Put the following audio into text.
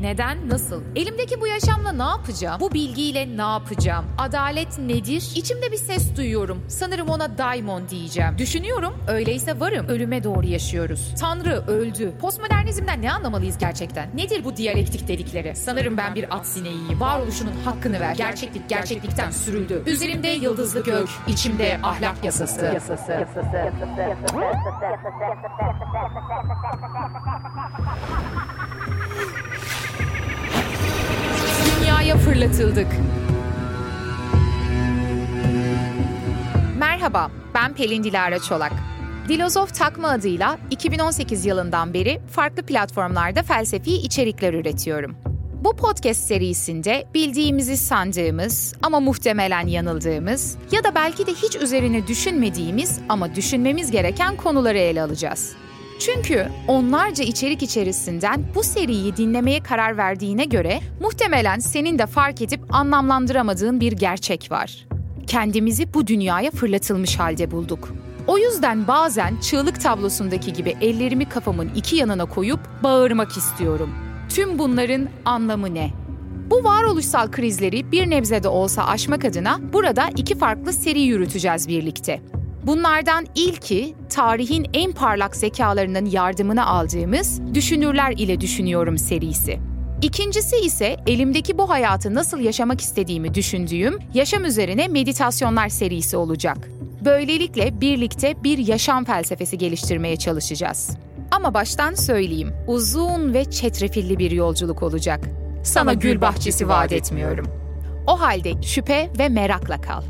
neden, nasıl? Elimdeki bu yaşamla ne yapacağım? Bu bilgiyle ne yapacağım? Adalet nedir? İçimde bir ses duyuyorum. Sanırım ona daimon diyeceğim. Düşünüyorum, öyleyse varım. Ölüme doğru yaşıyoruz. Tanrı öldü. Postmodernizmden ne anlamalıyız gerçekten? Nedir bu diyalektik dedikleri? Sanırım ben bir at sineğiyim. Varoluşunun hakkını ver. Gerçeklik gerçeklikten sürüldü. Üzerimde yıldızlı gök, içimde ahlak yasası. yasası. Dünyaya fırlatıldık. Merhaba, ben Pelin Dilara Çolak. Dilozof takma adıyla 2018 yılından beri farklı platformlarda felsefi içerikler üretiyorum. Bu podcast serisinde bildiğimizi sandığımız ama muhtemelen yanıldığımız ya da belki de hiç üzerine düşünmediğimiz ama düşünmemiz gereken konuları ele alacağız. Çünkü onlarca içerik içerisinden bu seriyi dinlemeye karar verdiğine göre muhtemelen senin de fark edip anlamlandıramadığın bir gerçek var. Kendimizi bu dünyaya fırlatılmış halde bulduk. O yüzden bazen çığlık tablosundaki gibi ellerimi kafamın iki yanına koyup bağırmak istiyorum. Tüm bunların anlamı ne? Bu varoluşsal krizleri bir nebze de olsa aşmak adına burada iki farklı seri yürüteceğiz birlikte. Bunlardan ilki tarihin en parlak zekalarının yardımını aldığımız Düşünürler ile Düşünüyorum serisi. İkincisi ise elimdeki bu hayatı nasıl yaşamak istediğimi düşündüğüm yaşam üzerine meditasyonlar serisi olacak. Böylelikle birlikte bir yaşam felsefesi geliştirmeye çalışacağız. Ama baştan söyleyeyim, uzun ve çetrefilli bir yolculuk olacak. Sana gül bahçesi vaat etmiyorum. O halde şüphe ve merakla kal.